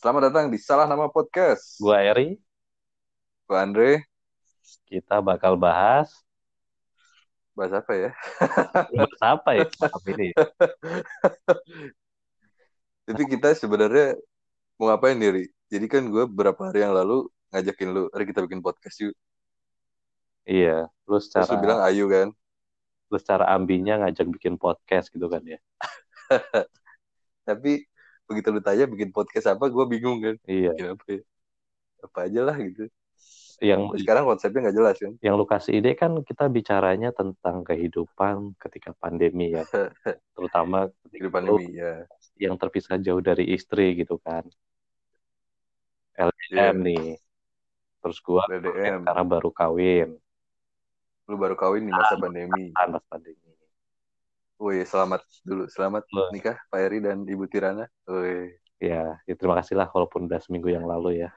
Selamat datang di Salah Nama Podcast. Gua Eri, Gua Andre. kita bakal bahas Bahas apa ya? bahas apa ya malam ini? Jadi kita sebenarnya mau ngapain diri? Jadi kan gue beberapa hari yang lalu ngajakin lu, hari kita bikin podcast yuk. Iya, lu Terus secara lu bilang ayo kan. lu secara ambinya ngajak bikin podcast gitu kan ya? Tapi begitu lu tanya bikin podcast apa, gue bingung kan. Iya, Bikin apa ya? Apa aja lah gitu. yang Sekarang konsepnya nggak jelas kan. yang lu kasih ide kan kita bicaranya tentang kehidupan ketika pandemi ya, terutama ketika pandemi lu ya. yang terpisah jauh dari istri gitu kan. Iya, LDM nih. Terus gua BDM. karena baru kawin Lu baru kawin di masa pandemi. pas pandemi. Wih, selamat dulu. Selamat Lu- nikah Pak Eri dan Ibu Tirana. Wih. Ya, ya terima kasih lah walaupun udah seminggu yang lalu ya.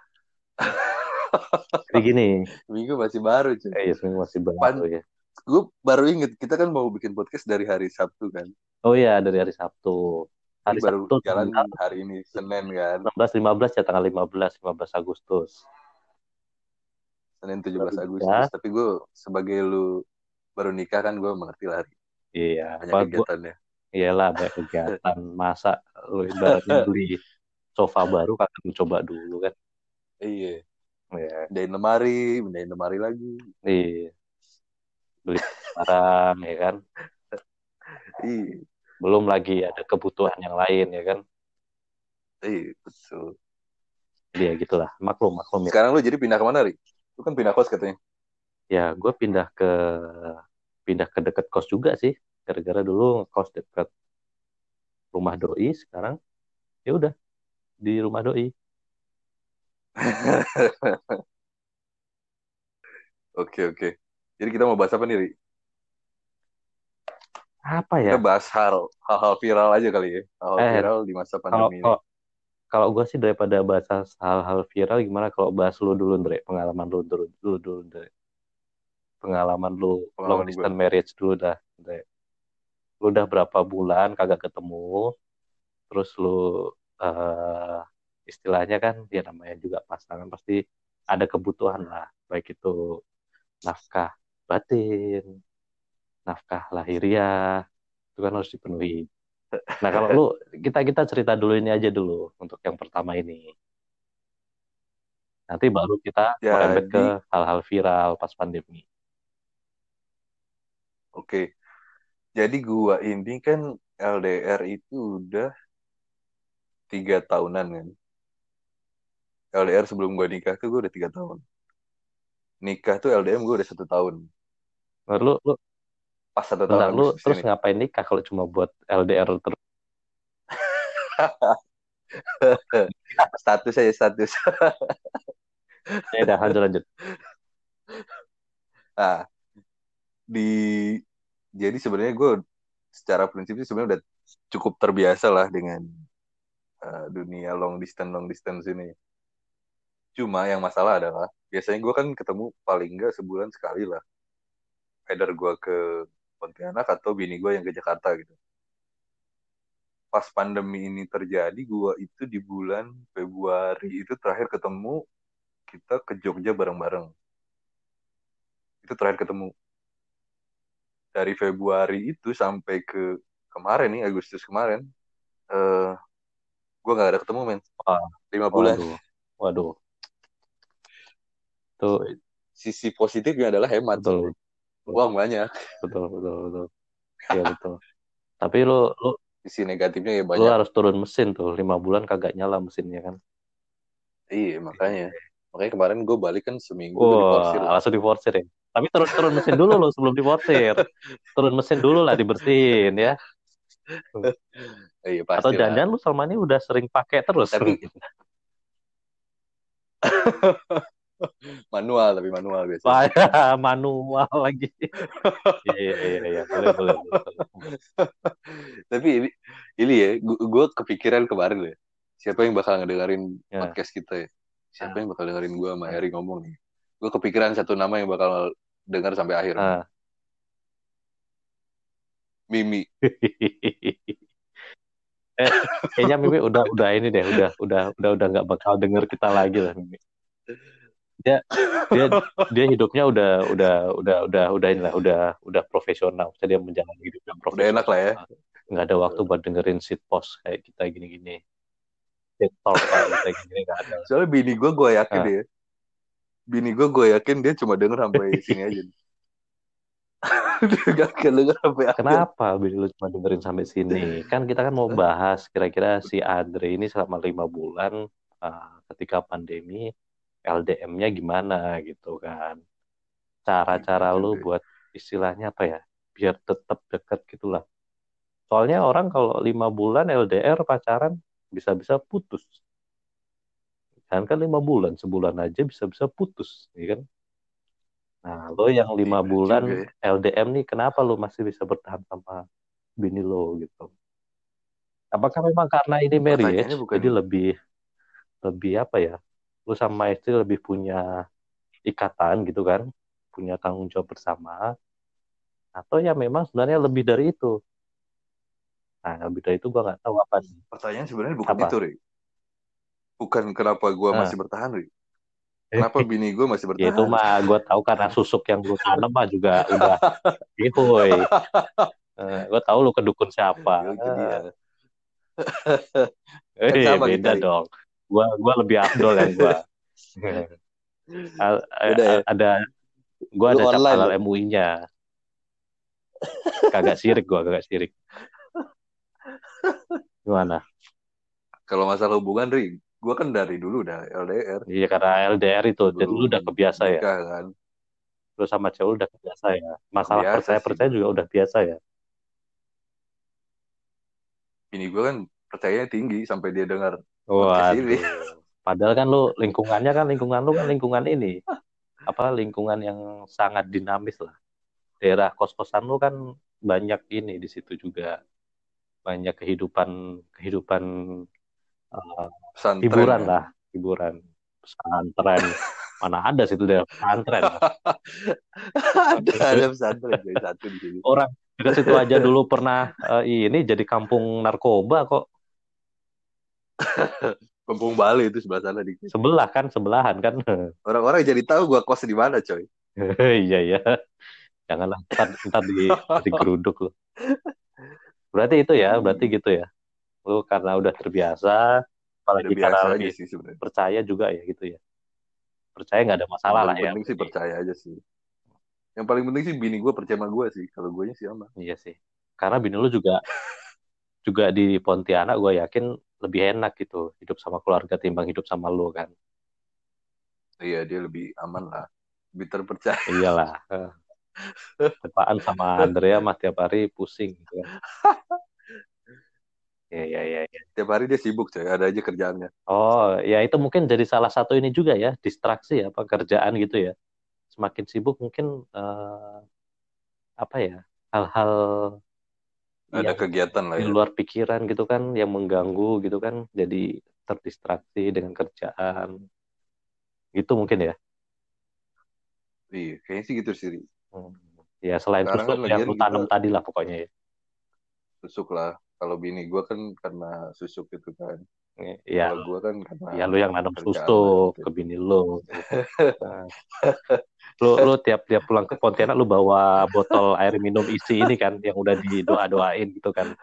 Jadi gini, Minggu masih baru cuy. eh, ya seminggu masih baru Pan- ya. Gue baru inget, kita kan mau bikin podcast dari hari Sabtu kan. Oh iya dari hari Sabtu. Hari Ini baru Sabtu jalan tanggal hari ini, Senin kan. 16 15 ya tanggal 15 15 Agustus. Senin 17 Baru Agustus. nikah. Tapi gue sebagai lu baru nikah kan gue mengerti lah hari. Iya, Banyak apa gua kegiatannya. iyalah ada kegiatan masa lu ibaratnya beli sofa baru kagak mencoba dulu kan. Iya. Iya, Pindahin lemari, pindahin lemari lagi. iya. Beli barang ya kan. Iya. Belum lagi ada kebutuhan yang lain ya kan. Iya, betul. Jadi ya gitulah, maklum maklum ya. Sekarang lu jadi pindah ke mana, Ri? Lu kan pindah kos katanya. Ya, gue pindah ke pindah ke deket kos juga sih. Gara-gara dulu kos deket rumah doi, sekarang ya udah di rumah doi. Oke, oke. Jadi kita mau bahas apa nih, Ri? Apa Kita ya? bahas hal hal-hal viral aja kali ya. Hal-hal Eh, viral di masa kalau pandemi ini. kalau kalau gue sih daripada bahas hal-hal viral gimana kalau bahas lu dulu Andre pengalaman lu dulu dulu dulu Andre pengalaman lu long Pengalaman gue. distance marriage dulu dah. Lu udah berapa bulan kagak ketemu terus lu eh istilahnya kan ya namanya juga pasangan pasti ada kebutuhan lah. Baik itu nafkah batin nafkah lahiriah itu kan harus dipenuhi. Nah kalau lu kita kita cerita dulu ini aja dulu untuk yang pertama ini. Nanti baru kita merembet ke hal-hal viral pas pandemi oke. Jadi gua ini kan LDR itu udah tiga tahunan kan. LDR sebelum gua nikah tuh gua udah tiga tahun. Nikah tuh LDM gua udah satu tahun. Nah, lu lu Pas satu bentar, tahun lu terus ini. ngapain nikah kalau cuma buat LDR terus Status aja status. ya udah lanjut lanjut Nah, di jadi sebenarnya gue secara prinsip sih sebenarnya udah cukup terbiasa lah dengan uh, dunia long distance long distance ini. Cuma yang masalah adalah biasanya gue kan ketemu paling enggak sebulan sekali lah. Either gue ke Pontianak atau bini gue yang ke Jakarta gitu. Pas pandemi ini terjadi, gue itu di bulan Februari itu terakhir ketemu kita ke Jogja bareng-bareng. Itu terakhir ketemu. Dari Februari itu sampai ke kemarin nih Agustus kemarin, eh gue nggak ada ketemu men. Lima bulan. waduh waduh tuh Sisi positifnya adalah hemat. betul Uang banyak. betul betul betul iya betul tapi lu lu Sisi negatifnya ya banyak. harus turun mesin tuh lima bulan kagak nyala mesinnya kan Iya makanya. Makanya kemarin gue balik kan seminggu wah diporsir. langsung diporsir ya tapi turun turun mesin dulu lo sebelum diporsir turun mesin dulu lah dibersihin ya Iya atau jangan-jangan lu selama ini udah sering pakai terus Tapi manual tapi manual biasanya. Ya, manual lagi iya iya iya iya boleh boleh, boleh. Tapi ini, ini ya, gue kepikiran kemarin loh ya. Siapa yang bakal ngedengerin Ya. podcast kita ya? Siapa yang bakal dengerin gue sama Eri ngomong nih? Gue kepikiran satu nama yang bakal dengar sampai akhir. Ah. Mimi. Eh, kayaknya Mimi udah udah ini deh, udah udah udah udah nggak bakal denger kita lagi lah Mimi. Dia dia dia hidupnya udah udah udah udah udah inilah udah udah profesional. Jadi dia menjalani hidup yang Udah profesional. enak lah ya. Nggak ada waktu buat dengerin sit post kayak kita gini-gini. Sit talk kayak kita gini nggak ada. Soalnya bini gue, gue yakin Ah. dia. Bini gue, gue yakin dia cuma denger sampai sini aja. gak akan denger sampai. Kenapa Bini lu cuma dengerin sampai sini? Kan kita kan mau bahas kira-kira si Andre ini selama lima bulan uh, ketika pandemi LDM-nya gimana gitu kan. Cara-cara lu buat istilahnya apa ya? Biar tetap deket gitulah. Soalnya orang kalau lima bulan LDR pacaran bisa-bisa putus. Kan kan lima bulan, sebulan aja bisa-bisa putus, ya kan? Nah, lo yang lima Iya, bulan juga ya. LDM nih, kenapa lo masih bisa bertahan sama bini lo gitu? Apakah memang karena ini marriage, bukan- jadi lebih lebih apa ya? Lo sama istri lebih punya ikatan gitu kan, punya tanggung jawab bersama, atau ya memang sebenarnya lebih dari itu? Nah, lebih dari itu gua nggak tahu apa. Pertanyaan sebenarnya bukan Apa? itu, Ri. Bukan kenapa gue Ah. masih bertahan, Ri. Kenapa bini gue masih Ya bertahan? itu mah gue tahu karena susuk yang lu tanam mah juga udah ihoy. gue tahu lu kedukun siapa. Ya, dia. Eh, sama beda kita, dong. Gua gua lebih gua. Al- Beda ya? ada gua Lu ada cap online halal lu. MUI-nya. Kagak sirik gua, kagak sirik. Gimana? Kalau masalah hubungan, Ri, gue kan dari dulu udah LDR. Iya karena LDR itu, jadi lu udah kebiasa ya. kan. Lu sama cewek udah kebiasa ya. Masalah Kebiasa percaya percaya sih. juga udah biasa ya. Bini gue kan percayanya tinggi sampai dia dengar ini. Waduh. Padahal kan lu lingkungannya kan lingkungan lu kan lingkungan ini. Apa lingkungan yang sangat dinamis lah. Daerah kos-kosan lu kan banyak ini di situ juga. Banyak kehidupan kehidupan eh, Pesantren, hiburan kan. lah, hiburan. Pesantren. Mana ada situ daerah pesantren. ada ada pesantren jadi satu di sini. Orang dekat situ aja dulu pernah eh, ini jadi kampung narkoba kok. Kampung Bali itu sebelah sana dikit. Sebelah kan, sebelahan kan. Orang-orang jadi tahu gua kos di mana, coy. iya iya janganlah ntar, ntar di digeruduk lu berarti itu ya berarti gitu ya lu karena udah terbiasa Udah apalagi biasa karena aja sih percaya juga ya gitu ya percaya nggak ada masalah Yang lah paling ya penting sih berarti. percaya aja sih. Yang paling penting sih bini gue percaya sama gue sih. Kalau gue sih sama. iya sih karena bini lu juga juga di Pontianak gue yakin lebih enak gitu hidup sama keluarga timbang hidup sama lu kan Iya dia lebih aman lah. Lebih terpercaya. iyalah Tepaan sama Andrea mah tiap hari pusing gitu kan Iya, iya, iya. iya. Tiap hari dia sibuk coy. Ada aja kerjaannya. Oh, ya itu mungkin jadi salah satu ini juga ya, distraksi ya, pekerjaan gitu ya. Semakin sibuk mungkin eh, apa ya, hal-hal Ada yang kegiatan lah di ya. luar pikiran gitu kan, yang mengganggu gitu kan, jadi terdistraksi dengan kerjaan. Gitu mungkin ya. Iya, kayaknya sih gitu sih. Hmm. Ya selain Sekarang susuk kan yang lu tanam tadi lah pokoknya ya. Susuk lah. Kalau bini gue kan karena susuk itu kan. Ya, Kalau gue kan karena ya lu yang nanam susuk gitu. ke bini lu. Nah. lu lu tiap tiap pulang ke Pontianak lu bawa botol air minum isi ini kan yang udah didoa doain gitu kan.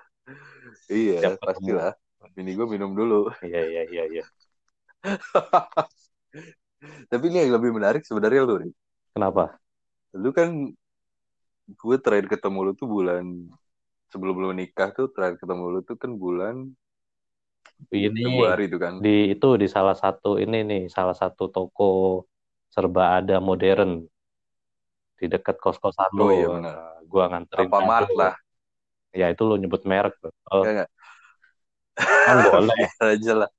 Iya, Tiap ketemu. pastilah. Bini gue minum dulu. Iya iya iya iya. Tapi ini yang lebih menarik sebenarnya lu, Ri. Kenapa? Lu kan gue terakhir ketemu lu tuh bulan sebelum lu nikah tuh terakhir ketemu lu tuh kan bulan Ini Februari itu kan. di itu di salah satu ini nih salah satu toko serba ada modern di dekat kos-kosan Oh lu. iya, benar. Nah, gua nganterin Apa Mart kado. lah. Ya itu lu nyebut merek. Oh, kan boleh. aja lah.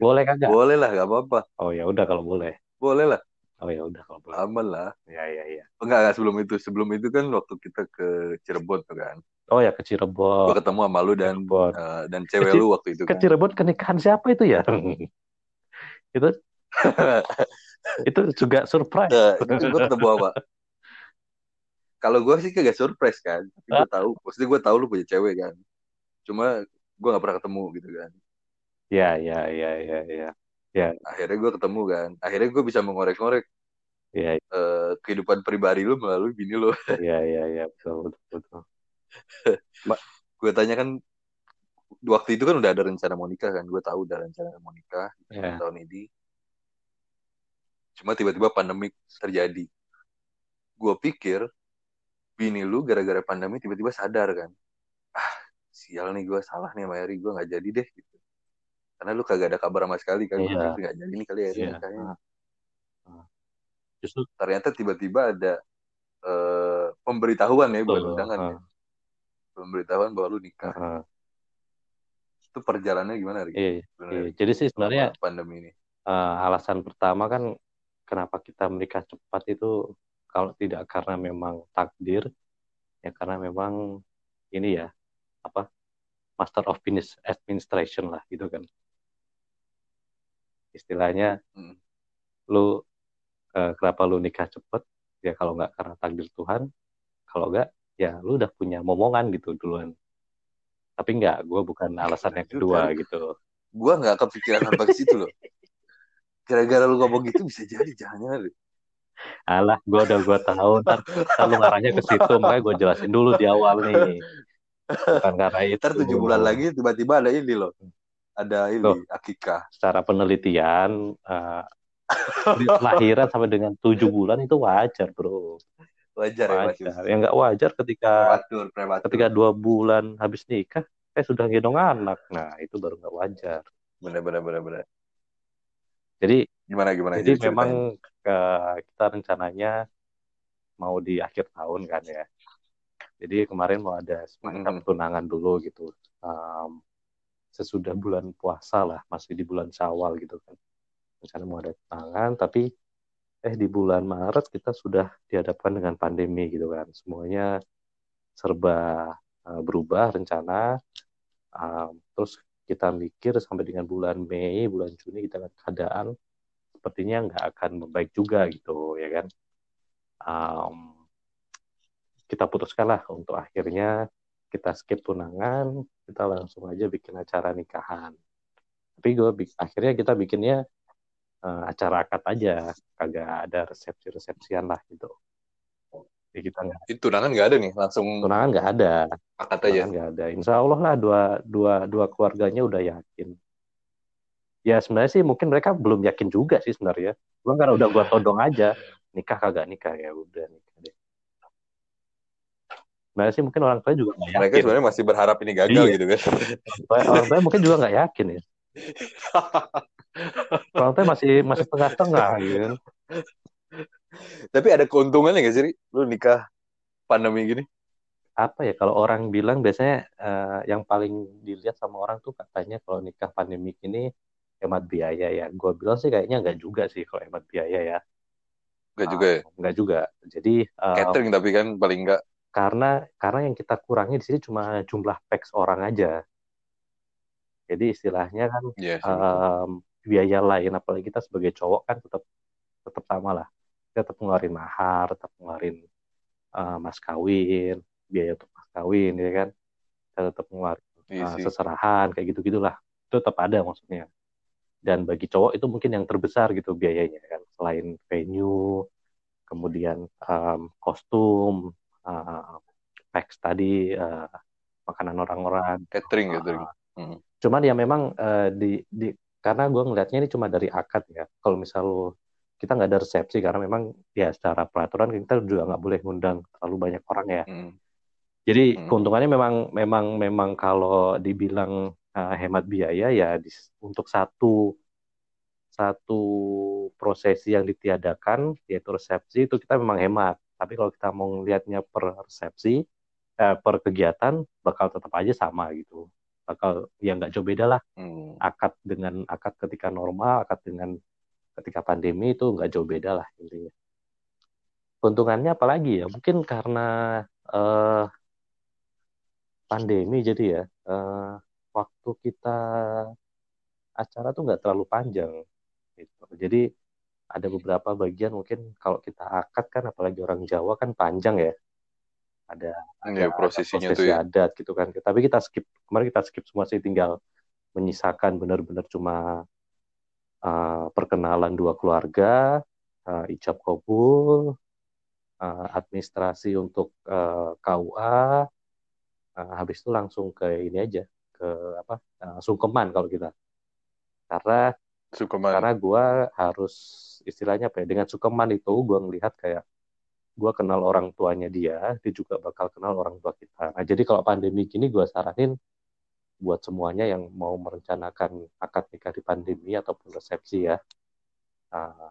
Boleh kagak? Boleh lah, gak apa-apa. Oh ya udah kalau boleh. Boleh lah, Oh ya udah kalau boleh. aman lah. Ya ya ya. Enggak, enggak, sebelum itu. Sebelum itu kan waktu kita ke Cirebon tuh kan. Oh ya ke Gue Cirebon. ketemu sama lu dan Cirebon. eh, dan cewek Ke Ci- lu waktu itu Ke kan. Cirebon ke nikahan siapa itu ya? itu itu juga surprise. Nah, itu gue ketemu apa? Kalau gue sih kagak surprise kan. Tapi gue tahu. Maksudnya gue tahu lu punya cewek kan. Cuma gue nggak pernah ketemu gitu kan ya ya ya ya ya ya akhirnya gue ketemu kan akhirnya gue bisa mengorek-ngorek ya eh, kehidupan pribadi lu melalui bini lu ya ya ya betul betul betul gue tanya kan waktu itu kan udah ada rencana mau nikah kan gue tahu udah rencana mau nikah ya tahun ini. Cuma tiba-tiba pandemi terjadi. Gue pikir bini lu gara-gara pandemi tiba-tiba sadar kan. Ah sial nih gue salah nih sama Eri gue nggak jadi deh gitu. Karena lu kagak ada kabar sama sekali kan gue Iya. nggak jadi nih kali Eri Iya. nikahnya. Ah. justru ternyata tiba-tiba ada eh, pemberitahuan ya betul. undangan ah, ya pemberitahuan bahwa lu nikah ah, ah. itu perjalanannya gimana Ri? Iya, iya. sebenarnya jadi sih sebenarnya pandemi ini eh, alasan pertama kan kenapa kita menikah cepat itu kalau tidak karena memang takdir ya karena memang ini ya apa master of business administration lah gitu kan istilahnya Hmm. lu eh, kenapa lu nikah cepet ya kalau nggak karena takdir Tuhan kalau nggak ya lu udah punya momongan gitu duluan. Tapi nggak gue bukan alasan yang kedua juga. gitu. gue nggak kepikiran sampai ke situ loh. Gara-gara lu ngomong gitu bisa jadi Ri. alah gue udah gue tahu ntar, ntar lu ngarahnya ke situ makanya gue jelasin dulu di awal nih. Bukan karena itu. ntar tujuh bulan lagi tiba-tiba ada ini loh. Ada ini Loh. akikah secara penelitian eh, di- lahiran sampai dengan tujuh bulan itu wajar bro wajar ya Mas Yus? wajar. Yang nggak wajar ketika prematur prematur ketika dua bulan habis nikah eh sudah gendong anak. Nah itu baru nggak wajar. Bener bener bener bener. Jadi gimana gimana? jadi ceritain. memang eh, kita rencananya mau di akhir tahun kan ya. Jadi kemarin mau ada semacam tunangan dulu gitu. Em, sesudah bulan puasa lah masih di bulan Syawal gitu kan. Rencana mau ada tunangan tapi eh di bulan Maret kita sudah dihadapkan dengan pandemi gitu kan. Semuanya serba eh, berubah rencana. Um, terus kita mikir sampai dengan bulan Mei bulan Juni kita keadaan sepertinya nggak akan membaik juga gitu ya kan? Um, kita putuskan lah untuk akhirnya kita skip tunangan kita langsung aja bikin acara nikahan. Tapi gue akhirnya kita bikinnya eh, acara akad aja. Kagak ada resepsi resepsian lah gitu. Jadi kita nggak itu tunangan nggak ada nih? Langsung tunangan nggak ada. akad aja? Nggak ada. Insya Allah lah dua dua dua keluarganya udah yakin. Ya sebenarnya sih mungkin mereka belum yakin juga sih sebenarnya. Gua karena udah gua todong aja nikah kagak nikah ya udah nikah deh. Sebenarnya sih mungkin orang tua juga nggak mereka yakin. sebenarnya masih berharap ini gagal Iya. gitu kan. Orang orang tua mungkin juga nggak yakin ya orang tua masih masih setengah-setengah gitu tapi ada keuntungannya nggak sih Ri? lu nikah pandemi gini apa ya kalau orang bilang biasanya eh, yang paling dilihat sama orang tuh katanya kalau nikah pandemik ini hemat biaya ya. Gue bilang sih kayaknya nggak juga sih kalau hemat biaya ya. Enggak juga ya Ah, nggak juga. Jadi eh, catering tapi kan paling enggak karena karena yang kita kurangi di sini cuma jumlah peks orang aja. Jadi istilahnya kan Iya sih. em, biaya lain apalagi kita sebagai cowok kan tetap tetap sama lah. Kita tetap ngeluarin mahar, tetap ngeluarin eh, mas kawin, biaya untuk mas kawin ya kan. Kita tetap ngeluarin Iya uh, seserahan kayak gitu gitulah itu tetap ada maksudnya dan bagi cowok itu mungkin yang terbesar gitu biayanya kan selain venue kemudian um, kostum uh, packs tadi uh, makanan orang-orang Catering gitu. Uh, cuman ya memang uh, di di karena gue ngelihatnya ini cuma dari akad ya kalau misal lu- kita nggak ada resepsi karena memang ya secara peraturan kita juga nggak boleh ngundang terlalu banyak orang ya Hmm. jadi Hmm. keuntungannya memang memang memang kalau dibilang uh, hemat biaya ya di- untuk satu satu prosesi yang ditiadakan yaitu resepsi itu kita memang hemat. Tapi kalau kita mau ngelihatnya per resepsi eh, per kegiatan bakal tetap aja sama gitu. Bakal ya nggak jauh beda lah Hmm. akad dengan akad ketika normal, akad dengan ketika pandemi itu nggak jauh beda lah intinya. Keuntungannya apalagi ya? Mungkin karena eh, pandemi jadi ya eh, waktu kita acara tuh nggak terlalu panjang gitu. Jadi ada beberapa bagian mungkin kalau kita akad kan apalagi orang Jawa kan panjang ya. Ada Iya, ada, prosesinya prosesi tuh ya. adat gitu kan tapi kita skip kemarin kita skip semua sih tinggal menyisakan benar-benar cuma uh, perkenalan dua keluarga uh, ijab kabul uh, administrasi untuk uh, KUA uh, habis itu langsung ke ini aja ke apa uh, sungkeman kalau kita karena Sukeman. karena gue harus istilahnya apa ya dengan Sukeman itu gue ngelihat kayak gue kenal orang tuanya dia dia juga bakal kenal orang tua kita nah jadi kalau pandemi gini gue saranin buat semuanya yang mau merencanakan akad nikah di pandemi ataupun resepsi ya uh,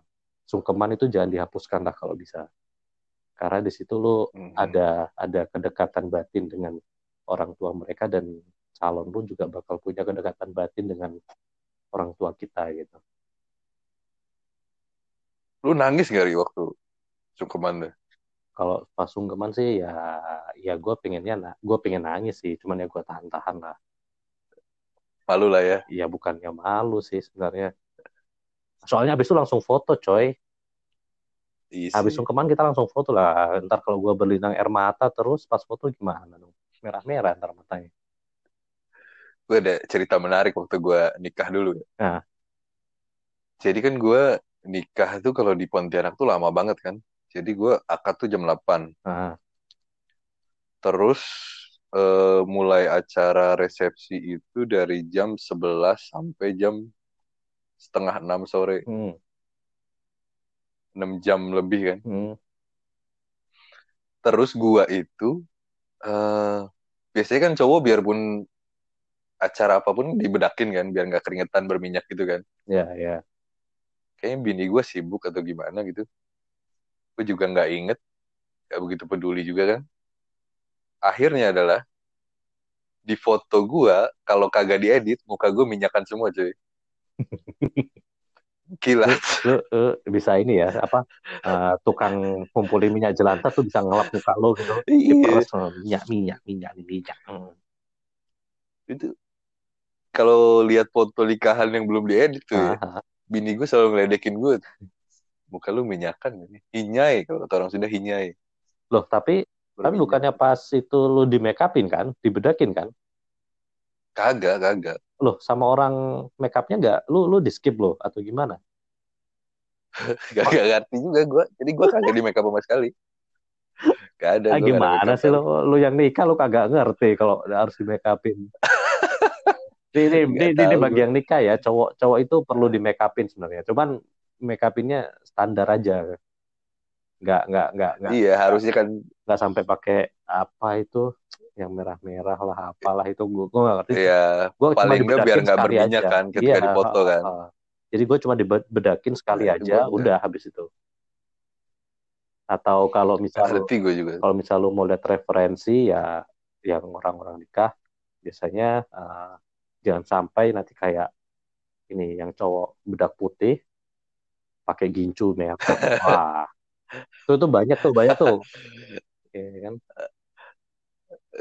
sungkeman itu jangan dihapuskan lah kalau bisa karena di situ lo Mhm. ada ada kedekatan batin dengan orang tua mereka dan calon pun juga bakal punya kedekatan batin dengan orang tua kita gitu Lu nangis gak Ri waktu Sukeman tuh? Kalau pas sungkeman sih ya ya gue pengennya nah gue pengen nangis sih cuman ya gue tahan-tahan lah Malu lah ya. ya bukannya malu sih sebenarnya soalnya habis itu langsung foto coy Isi. habis sungkeman kita langsung foto lah ntar kalau gue berlinang air mata terus pas foto gimana dong merah-merah ntar matanya Gue ada cerita menarik waktu gue nikah dulu. ya. Nah. Jadi kan gue nikah tuh kalau di Pontianak tuh lama banget kan. Jadi gue akad tuh jam 8. nah, Terus eh, mulai acara resepsi itu dari jam 11 sampai jam setengah 6 sore. hmm, 6 jam lebih kan. hmm, Terus gua itu eh biasanya kan cowok biarpun acara apa pun dibedakin kan biar nggak keringetan berminyak gitu kan. ya ya Kayaknya bini gue sibuk atau gimana gitu. Gue juga nggak inget, nggak begitu peduli juga kan. Akhirnya adalah di foto gua kalau kagak diedit muka gue minyakan semua cuy. Gila. lu, lu bisa ini ya apa eh, tukang kumpulin minyak jelantah tuh bisa ngelap muka lo gitu Iya. diperes eh, minyak minyak minyak minyak Hmm. Itu kalau lihat foto nikahan yang belum diedit tuh ya, bini gue selalu ngeledekin gue. Muka lu minyakan ini. Hinyai kalau kata orang sudah hinyai. loh tapi tapi bukannya pas itu lu di make upin kan dibedakin kan Kagak, kagak. loh sama orang make upnya nggak lu lu di skip loh atau gimana Gak, gak ngerti juga gue. Jadi gue kagak di make up sama sekali. Gak ah, ada. ada gimana sih lo lu yang nikah lu kagak ngerti kalau harus di make upin ini ini, ini, ini bagi yang nikah ya cowok cowok itu perlu di make upin sebenarnya cuman make upinnya standar aja nggak nggak nggak nggak Iya, harusnya kan. nggak sampai pakai apa itu yang merah-merah lah apalah itu gue gue nggak ngerti Iya, gue cuma paling nggak biar nggak berminyak aja kan ketika iya dipoto kan. uh, uh. jadi gue cuma dibedakin sekali Nah, aja udah habis itu atau kalau misal ngerti gue juga. kalau misal lu mau lihat referensi ya yang orang-orang nikah biasanya uh, jangan sampai nanti kayak ini yang cowok bedak putih pakai gincu merah wah itu tuh banyak tuh banyak tuh Iya kan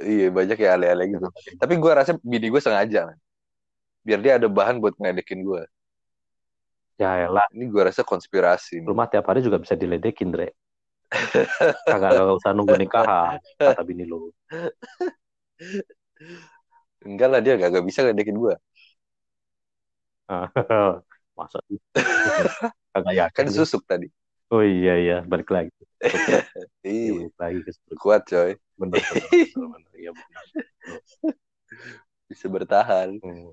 Iya, banyak ya ale-ale gitu. Tapi gue rasa bini gue sengaja, man. Biar dia ada bahan buat ngeledekin gue. ya elah Ini gue rasa konspirasi. nih. rumah tiap hari juga bisa diledekin Dre kagak kagak usah nunggu nikahan kata bini lu Enggak lah, dia gak, bisa ngeledekin gue. masa sih? kagak yakin Kan susuk tadi. oh iya iya balik lagi Iya, Iya, balik lagi ke situ. kuat coy. bener bener bener, bener. Iya, bener. Bisa bertahan. Hmm.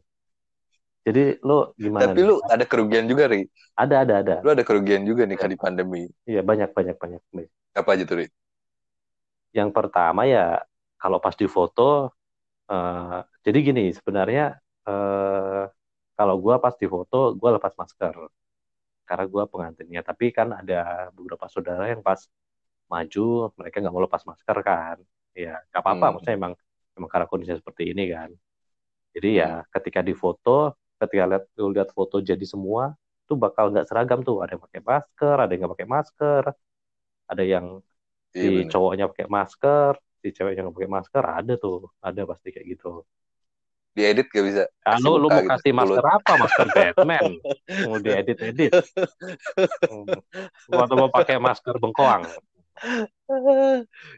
jadi lu gimana Tapi nih? lu ada kerugian juga, Ri. ada ada ada Lu ada kerugian juga nih kan di pandemi. iya banyak banyak banyak Apa aja tuh, Ri? yang pertama ya kalau pas di foto eh, jadi gini sebenarnya eh, kalau gua pas di foto gua lepas masker karena gua pengantinnya. Tapi kan ada beberapa saudara yang pas maju mereka nggak mau lepas masker kan. Ya nggak apa-apa. Hmm. maksudnya emang emang karena kondisinya seperti ini kan. Jadi ya ketika di foto ketika lihat lu lihat foto jadi semua tuh bakal nggak seragam tuh. Ada yang pakai masker ada yang nggak pakai masker. Ada yang Iya, si bener. cowoknya pakai masker, si ceweknya nggak pakai masker, ada tuh, ada pasti kayak gitu. Diedit gak bisa. Ah, Kasih lu, mau gitu, kasih masker mulut. apa? Masker Batman? Mau diedit-edit? Gua mau pakai masker bengkoang.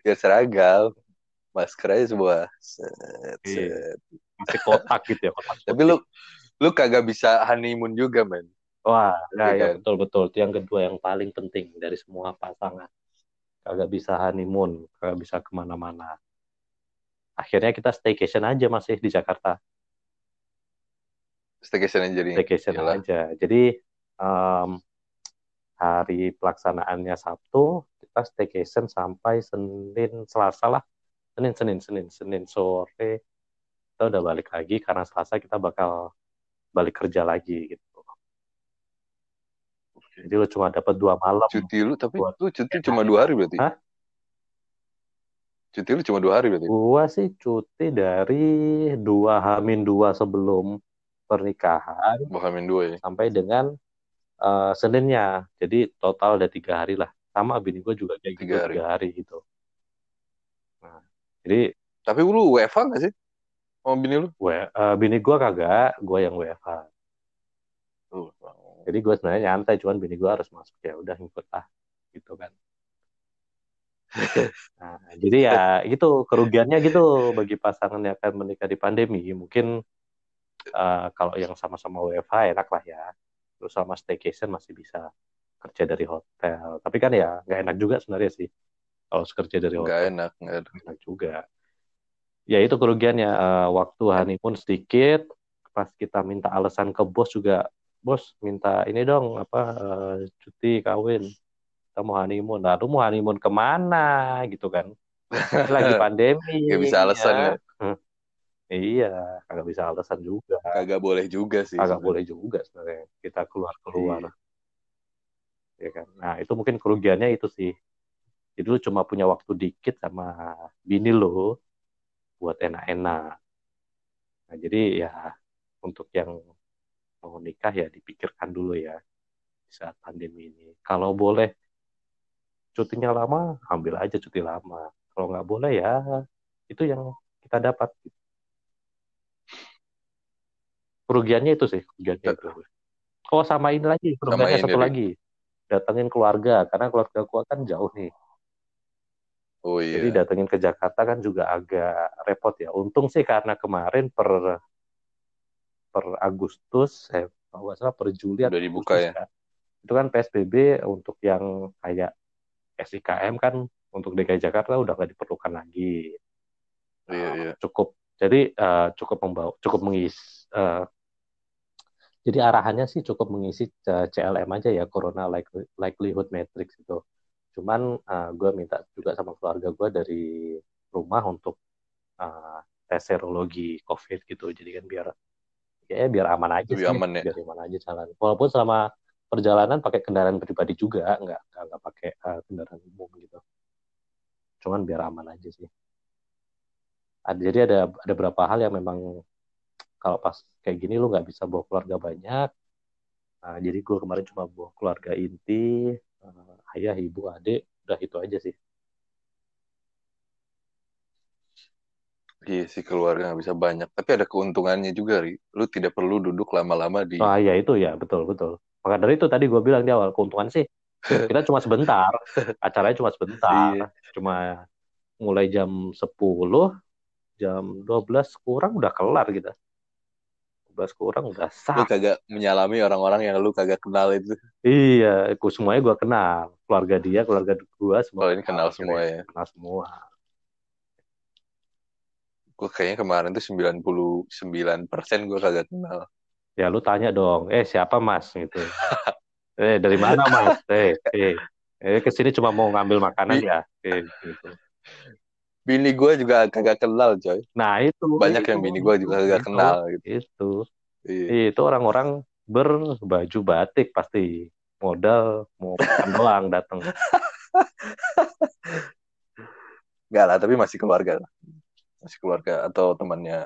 ya seragam. masker aja semua. Set, Iya. set. Masih kotak gitu ya, kotak Tapi lu lu kagak bisa honeymoon juga, men. Wah, ya, Iya ya kan? betul betul. Itu yang kedua yang paling penting dari semua pasangan. Kagak bisa honeymoon, kagak bisa ke mana-mana. Akhirnya kita staycation aja masih di Jakarta. Staycation aja jadi. Staycation Iyalah. aja. Jadi em, hari pelaksanaannya Sabtu, kita staycation sampai Senin, Selasa lah. Senin, Senin, Senin, Senin sore. Kita udah balik lagi karena Selasa kita bakal balik kerja lagi gitu. Jadi lu cuma dapat dua malam. Cuti lu tapi Buat- lu cuti cuma dua hari berarti. Hah? Cuti lu cuma dua hari berarti. Gua sih cuti dari dua Hamin dua sebelum pernikahan Bukan dua ya. sampai dengan eh, Seninnya. Jadi total ada tiga hari lah. Sama bini gue juga kayak gitu Tiga hari. tiga hari gitu. Nah, jadi Tapi lu WFH gak sih? Sama bini lu? gue eh, bini gue kagak, gue yang WFH. Tuh. Jadi gue sebenarnya nyantai, cuman bini gue harus masuk ya udah ngikut lah gitu kan. Nah, jadi ya gitu kerugiannya gitu bagi pasangan yang akan menikah di pandemi. Mungkin eh, kalau yang sama-sama WFH enak lah ya. Terus sama staycation masih bisa kerja dari hotel. Tapi kan ya nggak enak juga sebenarnya sih kalau kerja dari hotel. enak. Gak enak. Nggak enak juga. Ya itu kerugiannya eh, waktu honeymoon sedikit. Pas kita minta alasan ke bos juga, bos minta ini dong apa eh, cuti kawin. Kita mau honeymoon. Lalu mau honeymoon ke mana gitu kan? Lagi pandemi. Gak bisa alasan ya. Iya, kagak bisa alasan juga. Kagak boleh juga sih. Kagak boleh juga sebenarnya kita keluar-keluar. Ya kan? Nah, itu mungkin kerugiannya itu sih. Jadi lu cuma punya waktu dikit sama bini lu buat enak-enak. Nah, jadi ya untuk yang mau nikah ya dipikirkan dulu ya di saat pandemi ini. Kalau boleh cutinya lama, ambil aja cuti lama. Kalau nggak boleh ya itu yang kita dapat. Kerugiannya itu sih, kerugiannya itu. Oh sama ini lagi, kerugiannya ini, satu Ri. lagi. Datengin keluarga, karena keluarga gua kan jauh nih. Oh iya. Jadi datengin ke Jakarta kan juga agak repot ya. Untung sih karena kemarin per per Agustus, eh kalau salah per Juli atau Udah dibuka Agustus ya? Itu kan PSBB untuk yang kayak SIKM kan untuk DKI Jakarta udah nggak diperlukan lagi. Iya, iya. Cukup jadi eh, cukup membawa cukup mengisi eh, jadi arahannya sih cukup mengisi eh, CLM aja ya Corona Likelihood Matrix itu. Cuman gue minta juga sama keluarga gue dari rumah untuk eh, tes serologi COVID gitu. Jadi kan biar ya biar aman aja Lebih sih, aman ya. biar aman aja jalan. Walaupun selama perjalanan pakai kendaraan pribadi juga, nggak nggak, nggak pakai eh, kendaraan umum gitu. Cuman biar aman aja sih. Jadi ada ada beberapa hal yang memang kalau pas kayak gini lu nggak bisa bawa keluarga banyak. Nah, jadi gue kemarin cuma bawa keluarga inti, eh, ayah, ibu, adik, udah itu aja sih. Iya sih keluarga nggak bisa banyak. Tapi ada keuntungannya juga, Ri. Lu tidak perlu duduk lama-lama di... Ah ya itu ya betul betul. Maka dari itu tadi gue bilang di awal keuntungan sih kita cuma sebentar, acaranya cuma sebentar, Iya. cuma mulai jam 10, jam 12 kurang udah kelar kita. 12 kurang udah Lu sah. kagak menyalami orang-orang yang lu kagak kenal itu. Iya, aku semuanya gue kenal, keluarga dia, keluarga gue semua. Oh, ini kenal semua ya. Kenal semua. Gue kayaknya kemarin tuh 99% gue kagak kenal. Ya lu tanya dong, eh siapa mas gitu. eh dari mana mas? Eh, eh, eh ke sini cuma mau ngambil makanan ya? Eh, gitu. Bini gue juga kagak kenal, coy. Nah itu Banyak itu, yang bini gue juga kagak itu, kenal gitu. Itu Iya. itu orang-orang berbaju batik pasti modal mau makan doang datang. Enggak lah, tapi masih keluarga lah. Masih keluarga atau temannya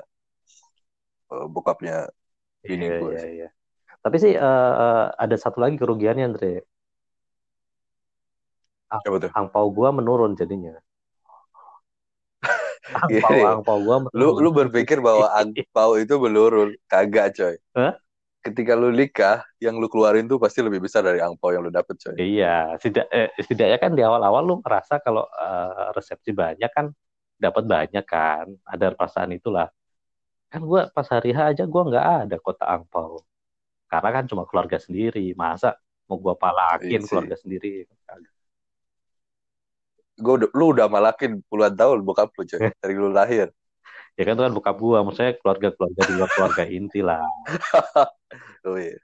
eh, bokapnya bini Iya gue. iya iya. Tapi sih eh, ada satu lagi kerugiannya Andre. Tuh? Angpau gua menurun jadinya. Iya, Angpau iya. angpau gua Lu lu berpikir bahwa angpau itu menurun, kagak, coy. Hah? Ketika lu nikah, yang lu keluarin tuh pasti lebih besar dari angpau yang lu dapet, coy. Iya, tidak, eh, setidaknya kan di awal-awal lu merasa kalau eh, resepsi banyak kan dapat banyak kan ada perasaan itulah kan gue pas hari H aja gue nggak ada kota angpau karena kan cuma keluarga sendiri masa mau gue palakin Iya sih. keluarga sendiri gue lu udah malakin puluhan tahun bokap lu coy dari lu lahir. Ya kan itu kan bokap gue maksudnya keluarga keluarga di luar keluarga inti lah. Oh iya.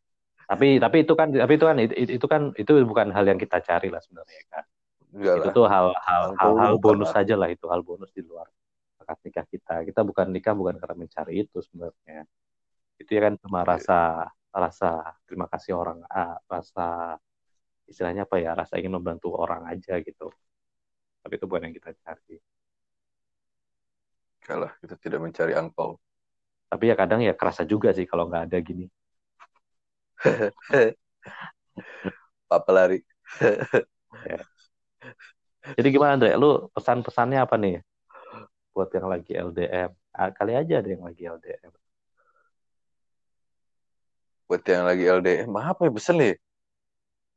Tapi tapi itu kan tapi itu kan itu, itu kan itu bukan hal yang kita cari lah sebenarnya kan? Enggak itu lah. tuh hal hal hal, hal bonus saja lah itu hal bonus di luar akad nikah kita. Kita bukan nikah bukan karena mencari itu sebenarnya. Itu ya kan cuma Iya. rasa rasa terima kasih orang ah, rasa istilahnya apa ya rasa ingin membantu orang aja gitu tapi itu bukan yang kita cari. Kalah, kita tidak mencari angpau. tapi ya kadang ya kerasa juga sih kalau nggak ada gini. Papa lari. jadi gimana Andre lu pesan-pesannya apa nih? Buat yang lagi LDM ah, kali aja ada yang lagi LDM Buat yang lagi LDM, apa ya pesen nih?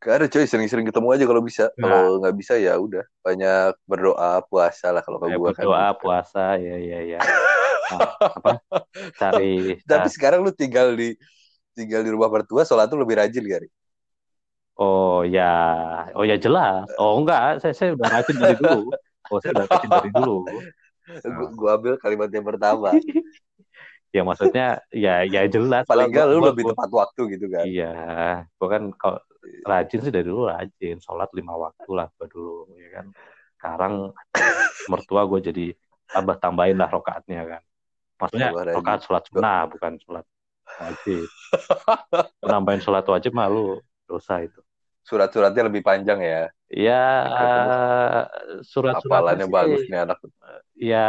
Gak ada coy, sering-sering ketemu aja kalau bisa. Nah. Kalau nggak bisa ya udah, banyak berdoa, puasa lah kalau kayak gua kan. berdoa puasa ya ya ya Nah, apa cari Tapi sekarang lu tinggal di tinggal di rumah mertua, sholat tuh lebih rajin kali. Oh ya, oh ya jelas. Oh enggak, saya saya udah rajin dari dulu. Oh saya udah rajin dari dulu. Gua, gua ambil kalimat yang pertama. Ya maksudnya ya ya jelas. Paling enggak lu gua- lebih gua- tepat waktu gitu kan. Iya, gua kan kalau rajin sih dari dulu rajin. Sholat lima waktu lah gua dulu, ya kan. Sekarang mertua gue jadi tambah tambahin lah rokaatnya kan. Maksudnya rajin. rokaat sholat sunnah bukan sholat wajib. Nambahin sholat wajib malu dosa itu. Surat-suratnya lebih panjang ya. Ya surat-surat Hafalannya bagus nih anak. Ya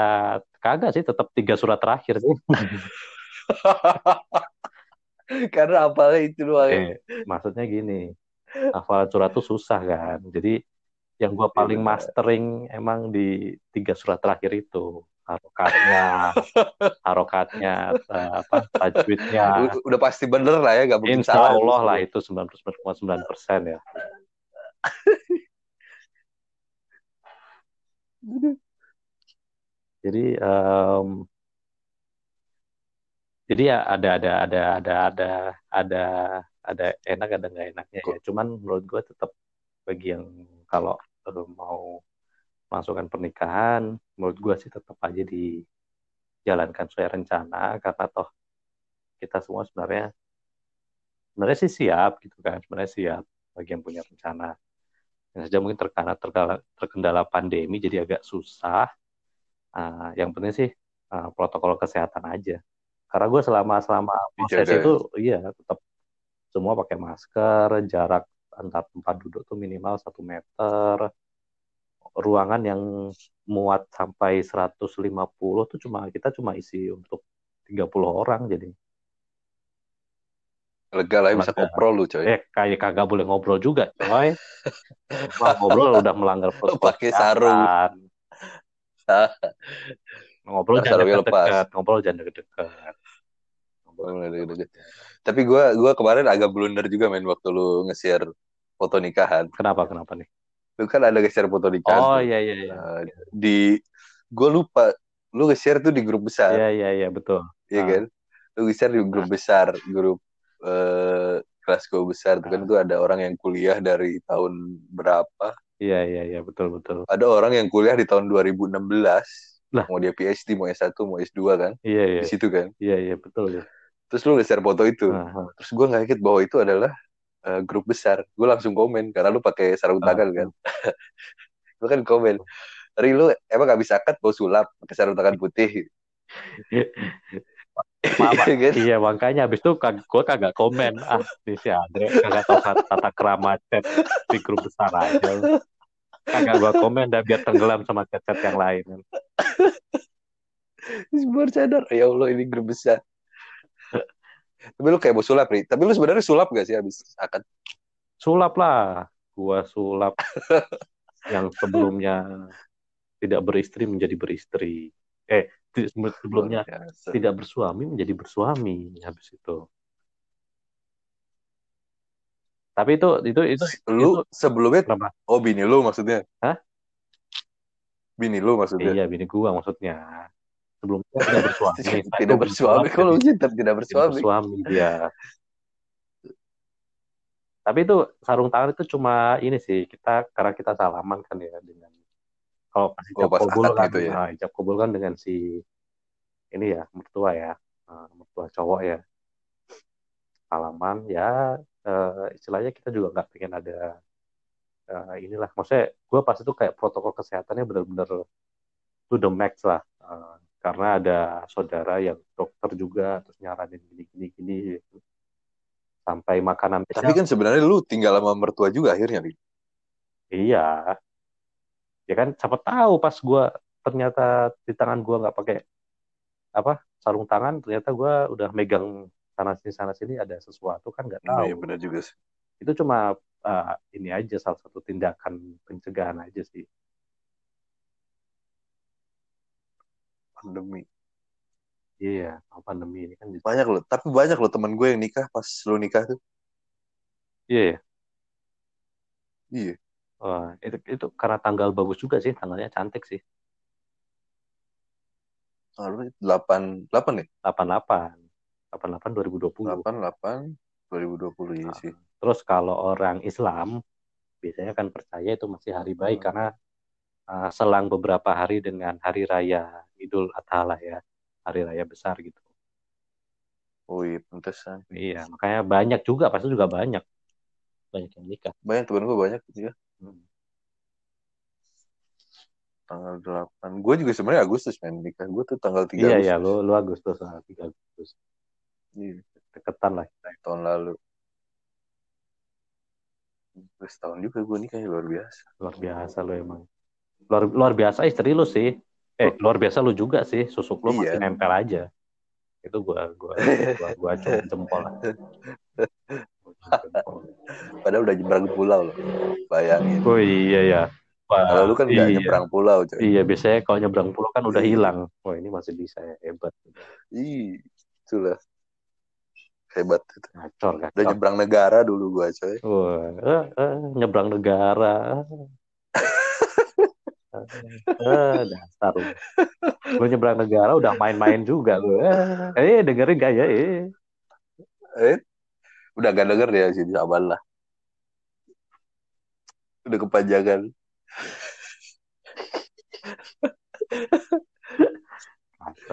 kagak sih, tetap tiga surat terakhir sih. Karena apalnya itu doang. ya. Eh, maksudnya gini, hafalan surat tuh susah kan. Jadi yang gua paling benar. mastering emang di tiga surat terakhir itu. Harokatnya, harokatnya, eh, apa, tajwidnya. Udah pasti bener lah ya, gak mungkin Insya salah. Allah lah itu 99,9 persen ya. Jadi em, jadi ya ada ada ada ada ada ada ada enak ada nggak enaknya ya. Cuman menurut gue tetap bagi yang kalau mau masukkan pernikahan, menurut gue sih tetap aja dijalankan sesuai rencana karena toh kita semua sebenarnya sebenarnya sih siap gitu kan, sebenarnya siap bagi yang punya rencana. Saja mungkin terkena terkendala, terkendala pandemi jadi agak susah. Ah, yang penting sih ah, protokol kesehatan aja. Karena gue selama selama proses ya. itu iya tetap semua pakai masker, jarak antar tempat duduk tuh minimal satu meter. Ruangan yang muat sampai 150 tuh cuma kita cuma isi untuk 30 orang jadi. Lega lah ya, bisa Lega. koprol lu coy. Eh kayak kagak boleh ngobrol juga, coy. Wah, ngobrol udah melanggar protokol Pakai sarung. Ngobrol jangan deket-deket, ngobrol jangan. Ngobrol bener. Tapi gue gua kemarin agak blunder juga men waktu lu nge-share foto nikahan. Kenapa kenapa nih? Lu kan ada nge-share foto nikahan Oh iya iya iya. Nah, di gue lupa lu nge-share tuh di grup besar, Iya iya iya betul. ya Ah. kan? Lu nge-share di grup besar, grup eh, kelas gue besar tuh kan Ah. tuh ada orang yang kuliah dari tahun berapa? Iya iya iya betul betul. Ada orang yang kuliah di tahun 2016. Lah. Mau dia PhD, mau S1, mau S2 kan? Iya iya Di situ kan. iya iya betul ya. Terus lu nge-share foto itu. Ah, ah. Terus gue nggak inget bahwa itu adalah eh, grup besar. Gue langsung komen karena lu pakai sarung Ah, tangan kan. gue kan komen. Ri lu emang gak bisa cut bawa sulap pakai sarung tangan putih. Mama, Iya kan? iya makanya habis itu kag gue kagak komen ah ini si Andre kagak tahu tata, tata kerama chat di grup besar aja kagak gue komen dah biar tenggelam sama chat-chat yang lain Terus baru sadar, ya Allah ini grup besar. Tapi lu kayak mau sulap, Ri. Tapi lu sebenarnya sulap gak sih habis akad? sulap lah gua sulap yang sebelumnya tidak beristri menjadi beristri eh sebelumnya tidak bersuami menjadi bersuami habis itu tapi itu itu itu Lu sebelumnya, kenapa oh bini lu maksudnya? Hah? Bini lu maksudnya? Iya, bini gua maksudnya. Sebelumnya tidak bersuami. Tidak itu bersuami. Kalau cinta tidak tidak bersuami. bersuami dia. Tapi itu sarung tangan itu cuma ini sih kita karena kita salaman kan ya dengan kalau pas Oh, ijab kabul akad kan, gitu ya? nah, ijab kabul kan dengan si ini ya mertua ya, Nah, mertua cowok ya, salaman ya eh, istilahnya kita juga nggak pengen ada eh, inilah, maksudnya gue pas itu kayak protokol kesehatannya benar-benar to the max lah, Eh, karena ada saudara yang dokter juga terus nyaranin gini-gini gini gitu. sampai makanan Tapi kan sebenarnya lu tinggal sama mertua juga akhirnya. Iya, ya kan siapa tahu pas gua ternyata di tangan gua nggak pakai apa sarung tangan, ternyata gua udah megang sana sini sana sini ada sesuatu kan nggak Oh, tahu. iya benar juga sih. Itu cuma uh, ini aja salah satu tindakan pencegahan aja sih. Pandemi. Iya, sama pandemi ini kan. jadi- Banyak loh. Tapi banyak loh temen gue yang nikah pas lu nikah tuh. Iya, ya. Iya. Wah, itu itu karena tanggal bagus juga sih, tanggalnya cantik sih. Lu 8, 8 ya? 88. 88 2020. 8, 8, 2020 iya Nah, sih. Terus kalau orang Islam biasanya kan percaya itu masih hari baik Hmm. karena uh, selang beberapa hari dengan hari raya Idul Adha lah ya, hari raya besar gitu. Oh iya, pantesan. Iya, makanya banyak juga, pasti juga banyak, banyak yang nikah. Banyak temen gue banyak gitu ya. Tanggal 8. Gue juga sebenarnya Agustus main nikah. Gue tuh tanggal 3 Iya Agustus. iya, lu lu Agustus, ah, 3 Agustus, Iya, deketan lah kita. tahun lalu. Terus tahun juga gue nikah ya, luar biasa. Luar biasa lu emang. Luar luar biasa istri lu sih. Eh, luar biasa lu juga sih, susuk lu masih Iya. nempel aja. Itu gua gua gua gua acung jempol lah. Padahal udah nyebrang pulau loh. Bayangin. Oh iya ya. Wah, Kalau lu kan nggak iya. nyebrang pulau coy. Iya, biasanya kalau nyebrang pulau kan udah hilang. Wah, ini masih bisa ya, hebat. Ih, itulah. Hebat. itu. Ngacor kan. Udah nyebrang negara dulu gue coy. Wah, eh, eh, nyebrang negara. eh, dasar lu. Nyebrang negara udah main-main juga lu. Eh, eh dengerin gak ya? Eh. Udah gak denger ya sini sabar lah. Udah kepanjangan.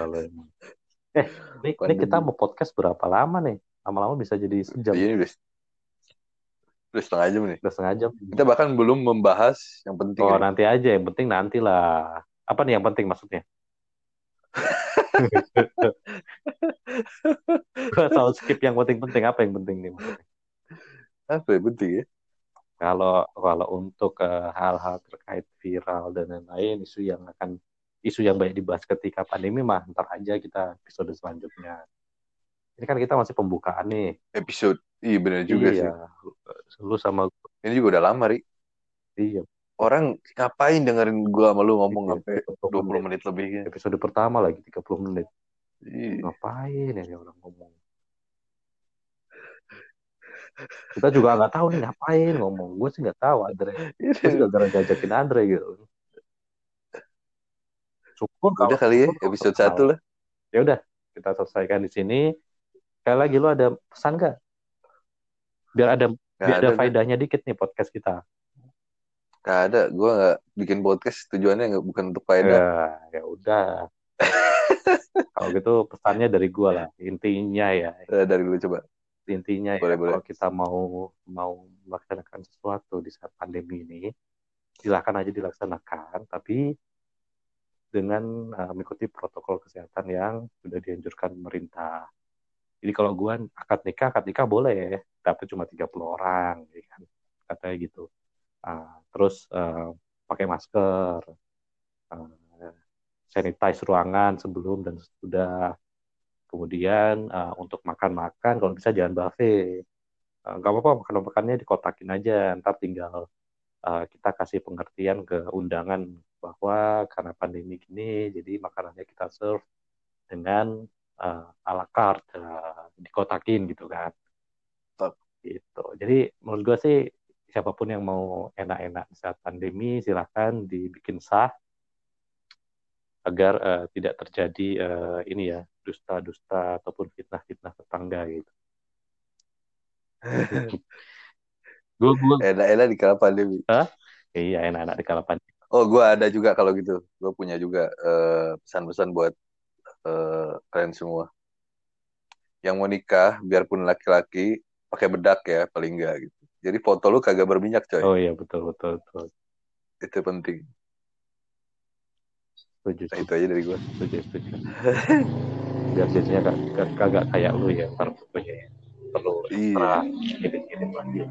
Emang. Eh, ini, ini kita mau podcast berapa lama nih? Lama-lama bisa jadi sejam. Iya, ini udah, udah setengah jam nih. Udah setengah jam. Kita bahkan belum membahas yang penting. Oh, nih. nanti aja. Yang penting nanti lah. Apa nih yang penting maksudnya? Gua selalu skip yang penting-penting. Apa yang penting nih? Apa yang penting ya? Kalau kalau untuk eh, hal-hal terkait viral dan lain-lain, isu yang akan isu yang banyak dibahas ketika pandemi mah ntar aja kita episode selanjutnya. Ini kan kita masih pembukaan nih. Episode. Iya bener juga sih. iya. Lu sama Ini juga udah lama, Ri. iya. Orang ngapain dengerin gua sama lu ngomong Iya, sampai 20 20 menit lebih ya. Episode pertama lagi 30 menit. Iya. Ngapain ya orang ngomong? Kita juga nggak tahu nih ngapain ngomong. Gue sih nggak tahu Andre. Gue sih gara-gara jajakin Andre gitu. Syukur kalau- Udah kali ya, episode. 1 lah. Ya udah, kita selesaikan di sini. Sekali lagi lu ada pesan nggak? Biar ada Gak biar ada, ada faedahnya dikit nih podcast kita. gak ada. Gua gak bikin podcast tujuannya gak, bukan untuk faedah. Ya, ya udah. Kalau gitu pesannya dari gua lah. Intinya ya, Eh, dari lu coba. Intinya ya Boleh, boleh. kalau kita mau mau melaksanakan sesuatu di saat pandemi ini silakan aja dilaksanakan tapi dengan uh, mengikuti protokol kesehatan yang sudah dianjurkan pemerintah. Jadi kalau gua akad nikah, akad nikah boleh, tapi cuma 30 orang, ya kan? Katanya gitu. Ah, terus uh, pakai masker, uh, sanitize ruangan sebelum dan sesudah. Kemudian uh, untuk makan-makan, kalau bisa jangan buffet. Uh, nggak apa-apa makan-makannya dikotakin aja, ntar tinggal uh, kita kasih pengertian ke undangan bahwa karena pandemi gini, jadi makanannya kita serve dengan uh, a la carte, uh, dikotakin gitu kan. Tetap. Gitu. Jadi menurut gue sih siapa pun yang mau enak-enak saat pandemi silahkan dibikin sah agar uh, tidak terjadi uh, ini ya dusta-dusta ataupun fitnah-fitnah tetangga gitu. gue gue enak-enak di kala pandemi. Hah? Iya enak-enak di kala pandemi. Oh gue ada juga kalau gitu. Gue punya juga uh, pesan-pesan buat uh, kalian semua. Yang mau nikah, biarpun laki-laki, pakai bedak ya paling enggak gitu. Jadi foto lu kagak berminyak coy. Oh iya betul betul betul. Itu penting. Setuju. Nah, itu aja dari gue. Setuju setuju. Biar jadinya kagak, kagak kayak lu ya ntar fotonya ya. Perlu iya. edit-edit lagi.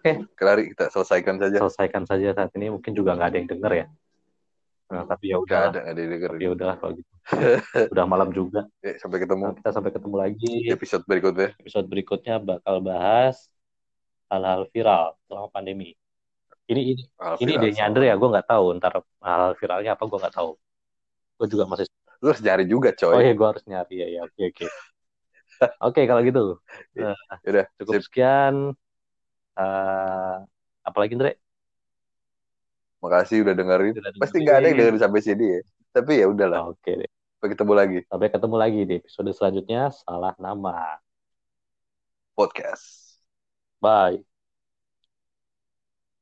Oke. Okay. kita selesaikan saja. Selesaikan saja saat ini. Mungkin juga nggak ada yang denger ya. Nah, tapi ya udah. ada, ada yang denger. Ya udah kalau gitu. udah malam juga. Ya, sampai ketemu. Nah, kita sampai ketemu lagi. Episode berikutnya. Episode berikutnya bakal bahas hal-hal viral selama pandemi. Ini ini hal ini idenya Andre ya, gue nggak tahu ntar hal viralnya apa gue nggak tahu. Gue juga masih. Lu harus nyari juga coy. Oh iya gue harus nyari ya ya oke oke. Oke kalau gitu. Nah, Yaudah, cukup sip. sekian. Uh, apalagi Andre? Makasih udah dengerin. Udah dengerin. Pasti nggak ada yang dengerin sampai sini ya. Tapi ya udahlah. Oke okay, deh. Sampai ketemu lagi. Sampai ketemu lagi di episode selanjutnya. Salah nama. Podcast. Bye.